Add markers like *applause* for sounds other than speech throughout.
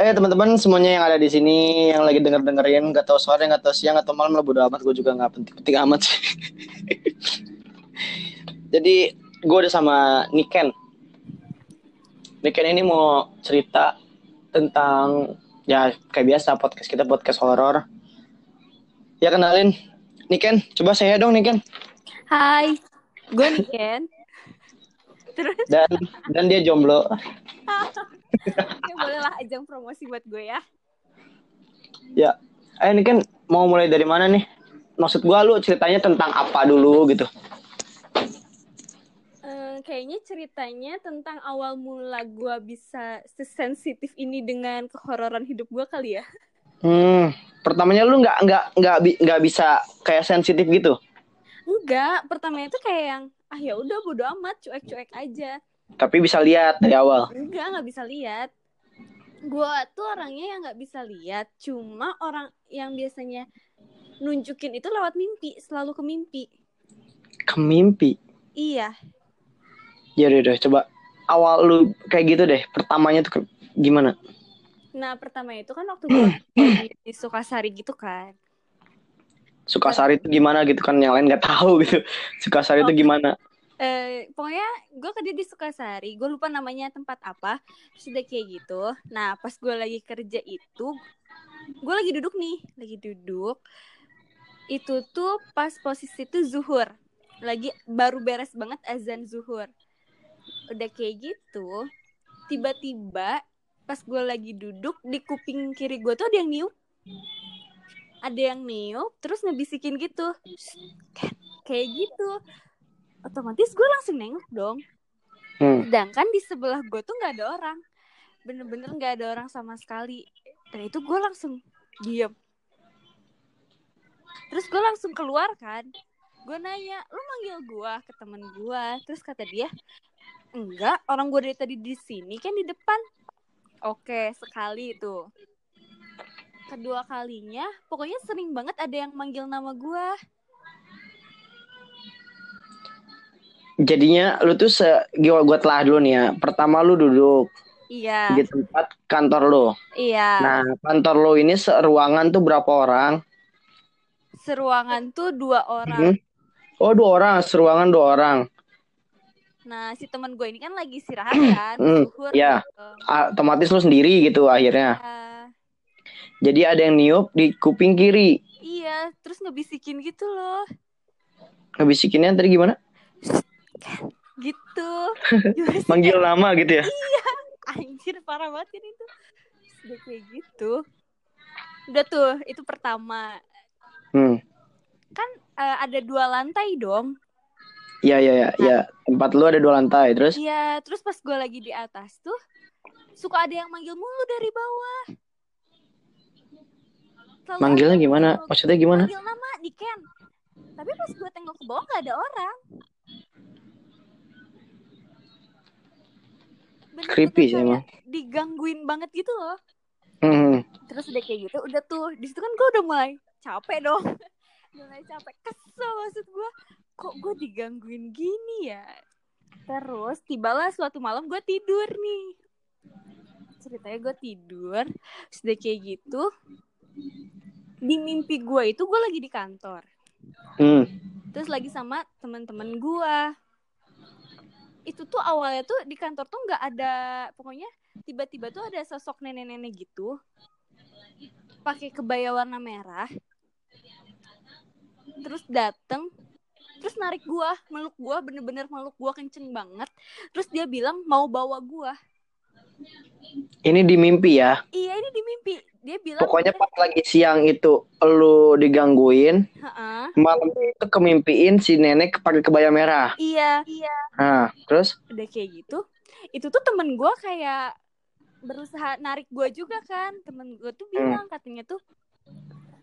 Eh teman-teman semuanya yang ada di sini yang lagi denger dengerin nggak tahu sore nggak tahu siang atau malam lah bodo amat gue juga nggak penting-penting amat sih. *laughs* Jadi gue udah sama Niken. Niken ini mau cerita tentang ya kayak biasa podcast kita podcast horor. Ya kenalin Niken, coba saya dong Niken. Hai, gue Niken. Terus Dan dan dia jomblo. *laughs* ya bolehlah ajang promosi buat gue ya. Ya, eh Niken mau mulai dari mana nih? Maksud gua lu ceritanya tentang apa dulu gitu? Eh, kayaknya ceritanya tentang awal mula gue bisa sesensitif ini dengan kehororan hidup gue kali ya. Hmm, pertamanya lu nggak nggak nggak bi- nggak bisa kayak sensitif gitu. Enggak, pertama itu kayak yang ah ya udah bodo amat, cuek-cuek aja. Tapi bisa lihat dari awal. Enggak, nggak bisa lihat. Gue tuh orangnya yang nggak bisa lihat, cuma orang yang biasanya nunjukin itu lewat mimpi, selalu ke mimpi. Ke mimpi. Iya, Ya udah udah, coba awal lu kayak gitu deh. Pertamanya tuh gimana? Nah, pertama itu kan waktu gue *clears throat* di Sukasari gitu kan. Sukasari itu gimana gitu kan yang lain nggak tahu gitu. *laughs* Sukasari itu gimana? Eh, pokoknya gue kerja di Sukasari, gue lupa namanya tempat apa. Terus udah kayak gitu. Nah, pas gue lagi kerja itu, gue lagi duduk nih, lagi duduk. Itu tuh pas posisi tuh zuhur. Lagi baru beres banget azan zuhur. Udah kayak gitu, tiba-tiba pas gue lagi duduk di kuping kiri gue tuh ada yang niup ada yang niup terus ngebisikin gitu. Ken, kayak gitu. Otomatis gue langsung nengok dong. Hmm. sedangkan di sebelah gue tuh nggak ada orang. Bener-bener nggak ada orang sama sekali. Dan itu gue langsung diem. Terus gue langsung keluar kan. Gue nanya lu manggil gue ke temen gue terus kata dia enggak orang gue dari tadi di sini kan di depan. Oke sekali itu kedua kalinya pokoknya sering banget ada yang manggil nama gue Jadinya lu tuh se gua gua telah dulu nih ya. Pertama lu duduk iya di tempat kantor lu. iya Nah, kantor lu ini seruangan tuh berapa orang? seruangan tuh dua orang Hmm. Oh, dua orang, seruangan dua orang. Nah, si teman gue ini kan lagi istirahat kan, Hmm, iya. gitu. Otomatis lu sendiri gitu akhirnya. Ah, Jadi ada yang niup di kuping kiri. iya, terus ngebisikin gitu loh. Ngebisikinnya tadi gimana? *laughs* Gitu. Manggil nama gitu ya. Anjir, parah banget kan itu. Terus Udah kayak gitu. Udah tuh, itu pertama. Hmm. Eh, ada dua lantai dong. Iya, iya, iya, iya. Tempat lu ada dua lantai. Terus Iya, terus pas gue lagi di atas tuh, suka ada yang manggil mulu dari bawah. Selalu manggilnya gimana? Maksudnya gimana? Manggil nama di Ken. Tapi pas gue tengok ke bawah gak ada orang. Bener-bener Creepy sih emang. Digangguin banget gitu loh. Hmm. Terus udah kayak gitu, udah tuh. Di situ kan gue udah mulai capek dong. *laughs* Udah mulai capek. Kesel maksud gue. Kok gue digangguin gini ya? Terus tibalah suatu malam gue tidur nih. Ceritanya gue tidur. Terus udah kayak gitu. Di mimpi gue itu gue lagi di kantor. Hmm. terus lagi sama teman-teman gua itu tuh awalnya tuh di kantor tuh nggak ada pokoknya tiba-tiba tuh ada sosok nenek-nenek gitu pakai kebaya warna merah terus dateng terus narik gua meluk gua bener-bener meluk gua kenceng banget terus dia bilang mau bawa gua Ini di mimpi ya. iya dia bilang Pokoknya pas lagi siang itu lu digangguin, "Heeh, malam itu kemimpiin si nenek pakai kebaya merah. iya. Iya. Nah, terus? Udah kayak gitu. Itu tuh temen gue kayak berusaha narik gue juga kan. Temen gue tuh bilang katanya tuh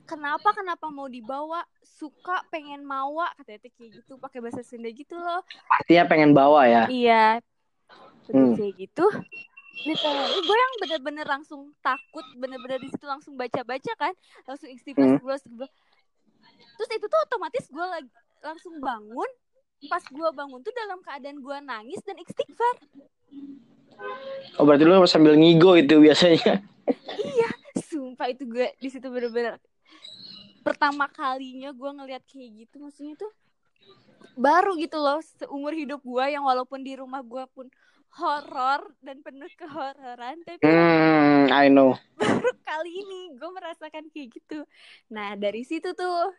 kenapa kenapa mau dibawa? Suka pengen mawa. Katanya tuh kayak gitu pakai bahasa Sunda gitu loh. Pastinya pengen bawa ya. iya. Udah Hmm. kayak gitu literally. Gue yang bener-bener langsung takut bener-bener di situ langsung baca-baca kan. Langsung istighfar Hmm. terus itu tuh otomatis gue lagi langsung bangun. Pas gue bangun tuh dalam keadaan gue nangis dan istighfar. Oh berarti lu sambil ngigo itu biasanya. iya sumpah itu gue di situ bener-bener pertama kalinya gue ngeliat kayak gitu. Maksudnya tuh baru gitu loh seumur hidup gue yang walaupun di rumah gue pun horor dan penuh kehororan tapi Hmm, I know. baru kali ini gue merasakan kayak gitu nah dari situ tuh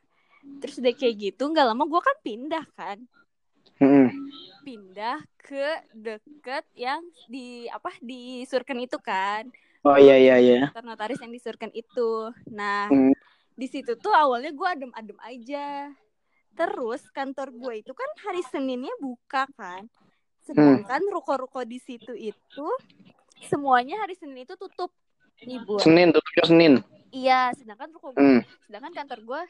terus udah kayak gitu nggak lama gue kan pindah kan Hmm. pindah ke deket yang di apa di Surken itu kan Oh iya iya iya. kantor notaris yang di Surken itu nah Hmm. di situ tuh awalnya gue adem-adem aja terus kantor gue itu kan hari Seninnya buka kan sedangkan ruko-ruko di situ itu semuanya hari Senin itu tutup libur Senin tutupnya Senin. iya sedangkan ruko gue Hmm. sedangkan kantor gue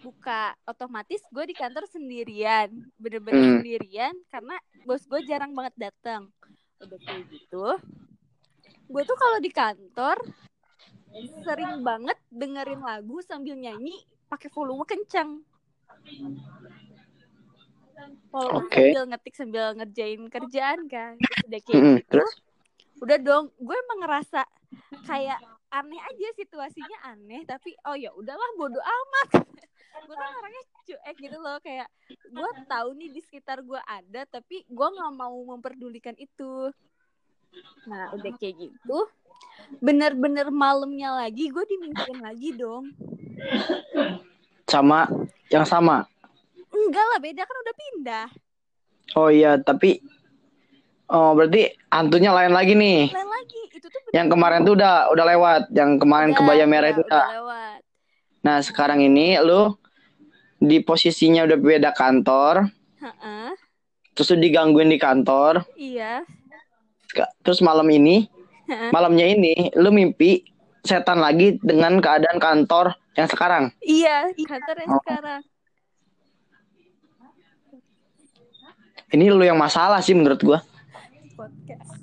buka otomatis gue di kantor sendirian bener-bener Hmm. sendirian karena bos gue jarang banget datang udah kayak gitu gue tuh kalau di kantor sering banget dengerin lagu sambil nyanyi pakai volume kencang walaupun Oke. sambil ngetik sambil ngerjain kerjaan kan udah kayak Hmm. gitu Terus? udah dong gue emang ngerasa kayak aneh aja situasinya aneh tapi oh ya udahlah bodo amat *laughs* gue kan orangnya cuek gitu loh kayak gue tahu nih di sekitar gue ada tapi gue nggak mau memperdulikan itu nah udah kayak gitu bener-bener malamnya lagi gue dimimpiin lagi dong Sama yang sama. Enggak lah beda kan udah pindah Oh iya, tapi Oh, berarti hantunya lain lagi nih. lain lagi itu tuh Yang kemarin tuh udah udah lewat, yang kemarin Udah, kebaya merah udah, itu udah udah. lewat Nah, sekarang ini lu di posisinya udah beda kantor, Heeh, terus lu digangguin di kantor, iya terus malam ini, Heeh. malamnya ini lu mimpi setan lagi dengan keadaan kantor yang sekarang. iya kantor yang Oh. sekarang Ini lu yang masalah sih menurut gua. podcast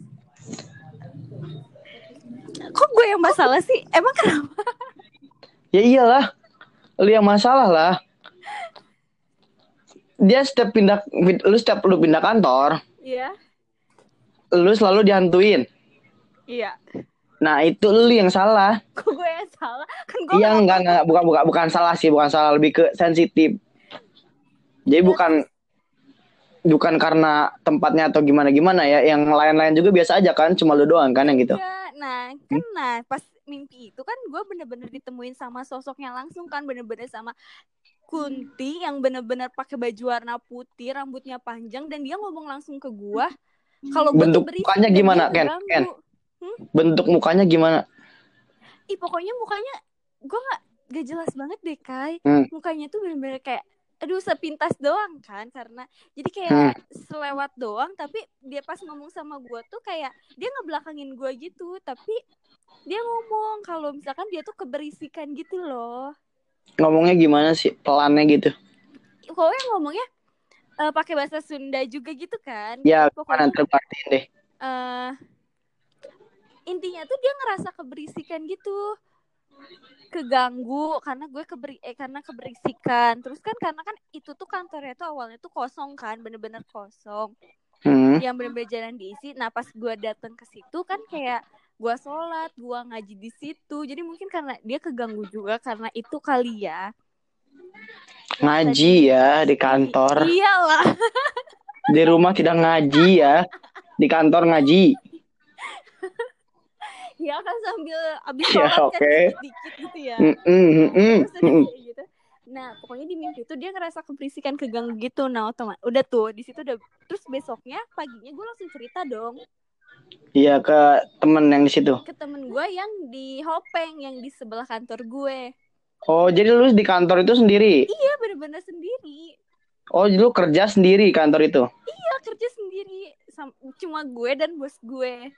kok gue yang masalah sih emang kenapa Ya iyalah, lu yang masalah lah. Dia setiap pindah, lu setiap lu pindah kantor, iya lu selalu dihantuin. iya Nah itu lu yang salah. kok gue yang salah kan gue Iya enggak enggak bukan bukan bukan salah sih bukan salah lebih ke sensitif. Jadi bukan bukan karena tempatnya atau gimana gimana ya. Yang lain-lain juga biasa aja kan, cuma lu doang kan yang gitu. Iya, nah kan nah pas mimpi itu kan gue bener-bener ditemuin sama sosoknya langsung kan bener-bener sama Kunti yang bener-bener pakai baju warna putih rambutnya panjang dan dia ngomong langsung ke gue kalau Bentuk mukanya gimana, Ken? Ken? Bentuk mukanya gimana? Ih pokoknya mukanya gue nggak gak jelas banget deh Kai Hmm. mukanya tuh bener-bener kayak aduh sepintas doang kan karena jadi kayak Hmm. selewat doang tapi dia pas ngomong sama gue tuh kayak dia ngebelakangin gue gitu tapi dia ngomong kalau misalkan dia tuh keberisikan gitu loh Ngomongnya gimana sih? Pelannya gitu. pokoknya ngomongnya eh, pakai bahasa Sunda juga gitu kan Ya, Pokoknya- terbatin deh. eh intinya tuh dia ngerasa keberisikan gitu keganggu karena gue keberi eh karena keberisikan terus kan karena kan itu tuh kantornya tuh awalnya tuh kosong kan bener-bener kosong Hmm. yang bener-bener jalan diisi nah pas gue datang ke situ kan kayak gue sholat gue ngaji di situ jadi mungkin karena dia keganggu juga karena itu kali ya Ngaji ya di kantor. iyalah Di rumah tidak ngaji ya. Di kantor ngaji. Ya kan sambil abis Ya, sholat kan oke. dikit-dikit gitu ya Mm, mm, mm, mm, Terus mm. gitu. Nah, pokoknya di mimpi itu dia ngerasa keberisikan keganggu gitu. Nah, otomatis udah tuh di situ udah terus besoknya paginya gue langsung cerita dong Iya ke temen yang di situ. ke temen gue yang di Hopeng yang di sebelah kantor gue. Oh, jadi lu di kantor itu sendiri? Iya, bener-bener sendiri. Oh, lu kerja sendiri di kantor itu? Iya, kerja sendiri. Cuma gue dan bos gue.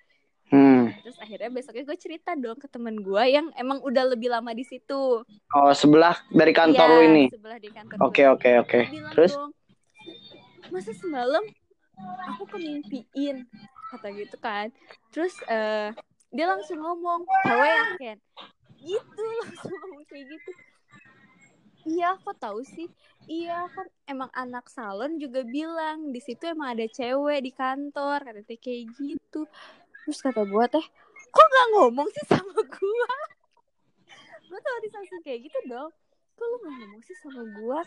Hmm. Terus akhirnya besoknya gue cerita dong ke temen gue yang emang udah lebih lama di situ. Oh, sebelah dari kantor Iya, lu ini. Sebelah di kantor. Oke, oke, oke. Terus? dong, masa semalam aku kemimpiin kata gitu kan terus eh dia langsung ngomong cewek ya Ken gitu *laughs* langsung ngomong kayak gitu Iya, kok tahu sih? Iya kan emang anak salon juga bilang di situ emang ada cewek di kantor kata teh kayak gitu. Terus kata gue teh, kok nggak ngomong sih sama gue? gue tuh langsung kayak gitu dong. Kok lu nggak ngomong sih sama gue?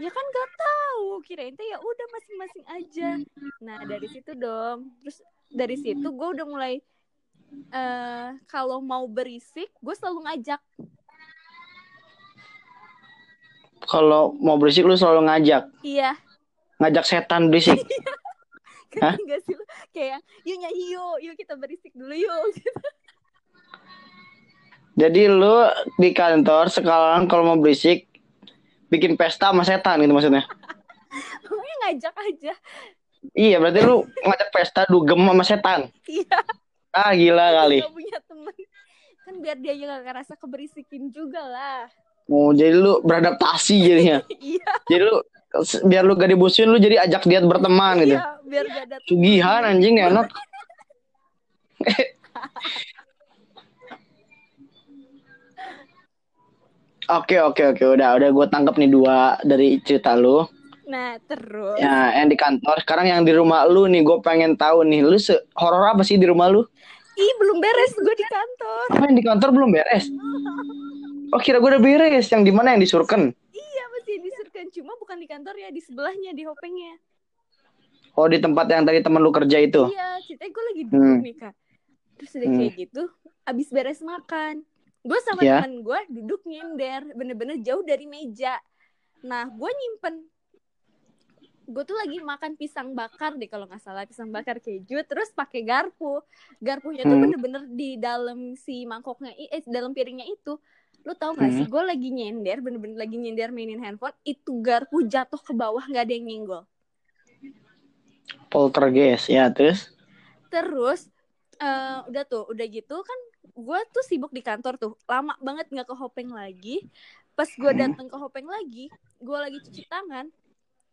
Ya kan gak tahu, kirain teh ya udah masing-masing aja. Nah dari situ dong. Terus dari situ gue udah mulai uh, kalau mau berisik, gue selalu ngajak kalau mau berisik lu selalu ngajak. Iya. Ngajak setan berisik. *laughs* Hah? Gak sih lu kayak yuk nyanyi yuk, yuk kita berisik dulu yuk. *laughs* Jadi lu di kantor sekarang kalau mau berisik bikin pesta sama setan gitu maksudnya. *laughs* Pokoknya ngajak aja. Iya, berarti lu ngajak pesta dugem sama setan. Iya. Ah, gila kali. Gak punya temen. Kan biar dia juga ngerasa keberisikin juga lah. Oh, jadi lu beradaptasi jadinya. *laughs* iya. Jadi lu biar lu gak dibusuin lu jadi ajak dia berteman gitu. Iya, biar gak ada Sugihan anjing nih anak. *laughs* Oke oke oke udah udah gue tangkap nih dua dari cerita lu. Nah terus. Ya yang di kantor. Sekarang yang di rumah lu nih gue pengen tahu nih lu se horor apa sih di rumah lu? Ih belum beres gue di kantor. Apa yang di kantor belum beres? *laughs* Oh kira gue udah beres. Yang di mana yang di Surken? Iya masih di Surken. Cuma bukan di kantor ya, di sebelahnya, di Hopengnya. Oh di tempat yang tadi teman lu kerja itu? Iya, ceritanya gue lagi duduk hmm. nih kak. Terus udah hmm. kayak gitu, abis beres makan. Gue sama yeah. temen gue duduk nyender, bener-bener jauh dari meja. Nah, gue nyimpen gue tuh lagi makan pisang bakar deh kalau nggak salah pisang bakar keju terus pakai garpu garpunya tuh hmm. bener-bener di dalam si mangkoknya eh dalam piringnya itu lu tau gak sih hmm. gue lagi nyender bener-bener lagi nyender mainin handphone itu garpu jatuh ke bawah nggak ada yang nyenggol. Poltergeist ya terus? Terus uh, udah tuh udah gitu kan gue tuh sibuk di kantor tuh lama banget nggak ke Hopeng lagi. Pas gue hmm. datang ke Hopeng lagi gue lagi cuci tangan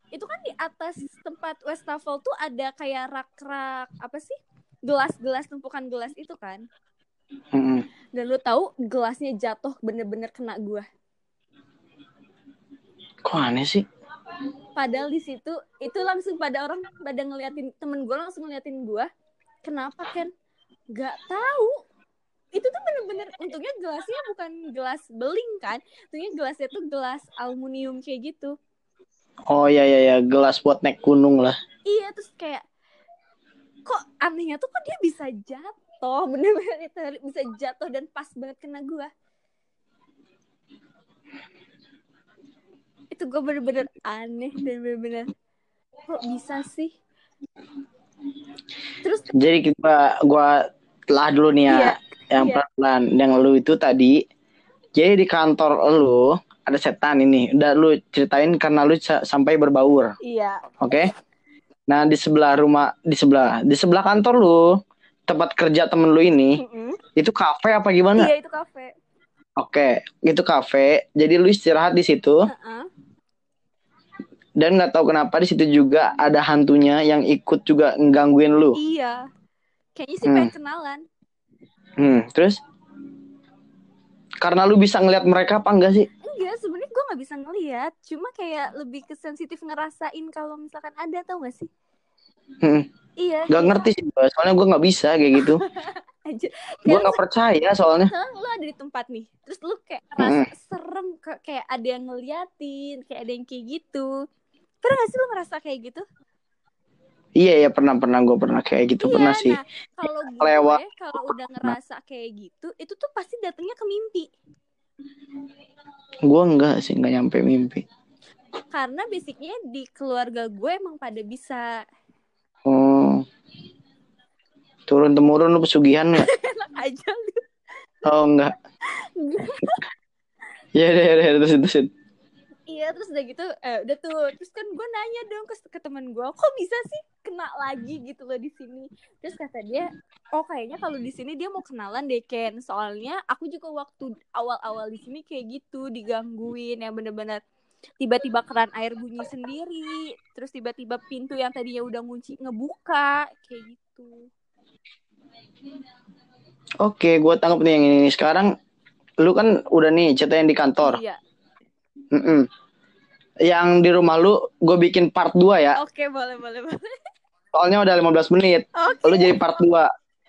itu kan di atas tempat wastafel tuh ada kayak rak-rak apa sih? Gelas-gelas tumpukan gelas itu kan Dan lu tahu gelasnya jatuh bener-bener kena gua. Kok aneh sih? Padahal di situ itu langsung pada orang pada ngeliatin temen gue langsung ngeliatin gua. Kenapa kan? Gak tahu. Itu tuh bener-bener untungnya gelasnya bukan gelas beling kan. Untungnya gelasnya tuh gelas aluminium kayak gitu. Oh iya iya ya, gelas buat naik gunung lah. Iya, terus kayak kok anehnya tuh kok dia bisa jatuh jatuh bener-bener itu. Bisa jatuh dan pas banget kena gue itu gue bener-bener aneh dan bener-bener kok bisa sih? Terus jadi kita gue telah dulu nih ya iya, yang iya. pelan yang lu itu tadi jadi di kantor lu ada setan ini. Udah lu ceritain karena lu sampai berbaur. Iya. Oke? Okay? nah di sebelah rumah di sebelah di sebelah kantor lu tempat kerja temen lu ini mm-hmm. itu kafe apa gimana? Iya itu kafe. Oke, itu kafe. Jadi lu istirahat di situ. Uh-uh. Dan nggak tahu kenapa di situ juga ada hantunya yang ikut juga ngangguin lu. Iya. Kayaknya sih hmm. pengen kenalan. Hmm, terus? Karena lu bisa ngeliat mereka apa enggak sih? Enggak, sebenarnya gue nggak bisa ngeliat. Cuma kayak lebih kesensitif ngerasain kalau misalkan ada tau gak sih? Hmm. Iya. Gak ngerti sih, soalnya gue nggak bisa kayak gitu. *laughs* gue nggak percaya soalnya. *laughs* Lu ada di tempat nih, terus lu kayak rasa hmm. serem, kayak ada yang ngeliatin, kayak ada yang kayak gitu. Pernah gak sih lu ngerasa kayak gitu? Iya ya pernah pernah gue pernah kayak gitu iya, pernah sih. Nah, kalau gue Lewat. kalau udah ngerasa kayak gitu, itu tuh pasti datangnya ke mimpi. Gue enggak sih nggak nyampe mimpi. Karena basicnya di keluarga gue emang pada bisa Oh. Turun temurun lu pesugihan nggak? *laughs* Enak aja lu. Oh enggak. *laughs* Iya deh, deh terus terus. Iya terus udah gitu, eh, udah tuh terus kan gue nanya dong ke, ke teman gue, kok bisa sih kena lagi gitu loh di sini. Terus kata dia, oh kayaknya kalau di sini dia mau kenalan deh Ken, soalnya aku juga waktu awal-awal di sini kayak gitu digangguin yang bener-bener tiba-tiba keran air bunyi sendiri terus tiba-tiba pintu yang tadinya udah ngunci ngebuka kayak gitu oke gue tangkap nih yang ini sekarang lu kan udah nih cerita yang di kantor iya Mm-mm. Yang di rumah lu gue bikin part 2 ya. Oke, boleh, boleh, boleh. Soalnya udah 15 menit. Oke. Lu jadi part 2.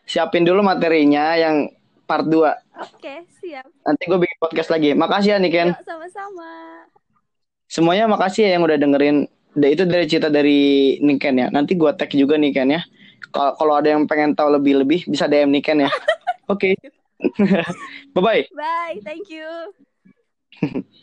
Siapin dulu materinya yang part 2. Oke, siap. Nanti gue bikin podcast lagi. Makasih ya Niken. Sama-sama. Semuanya makasih ya yang udah dengerin. Da- Itu dari cerita dari Niken ya. Nanti gue tag juga Niken ya. Kalau kalau ada yang pengen tahu lebih-lebih bisa DM Niken ya. *laughs* Oke. *laughs* Bye bye. Bye, thank you. *laughs*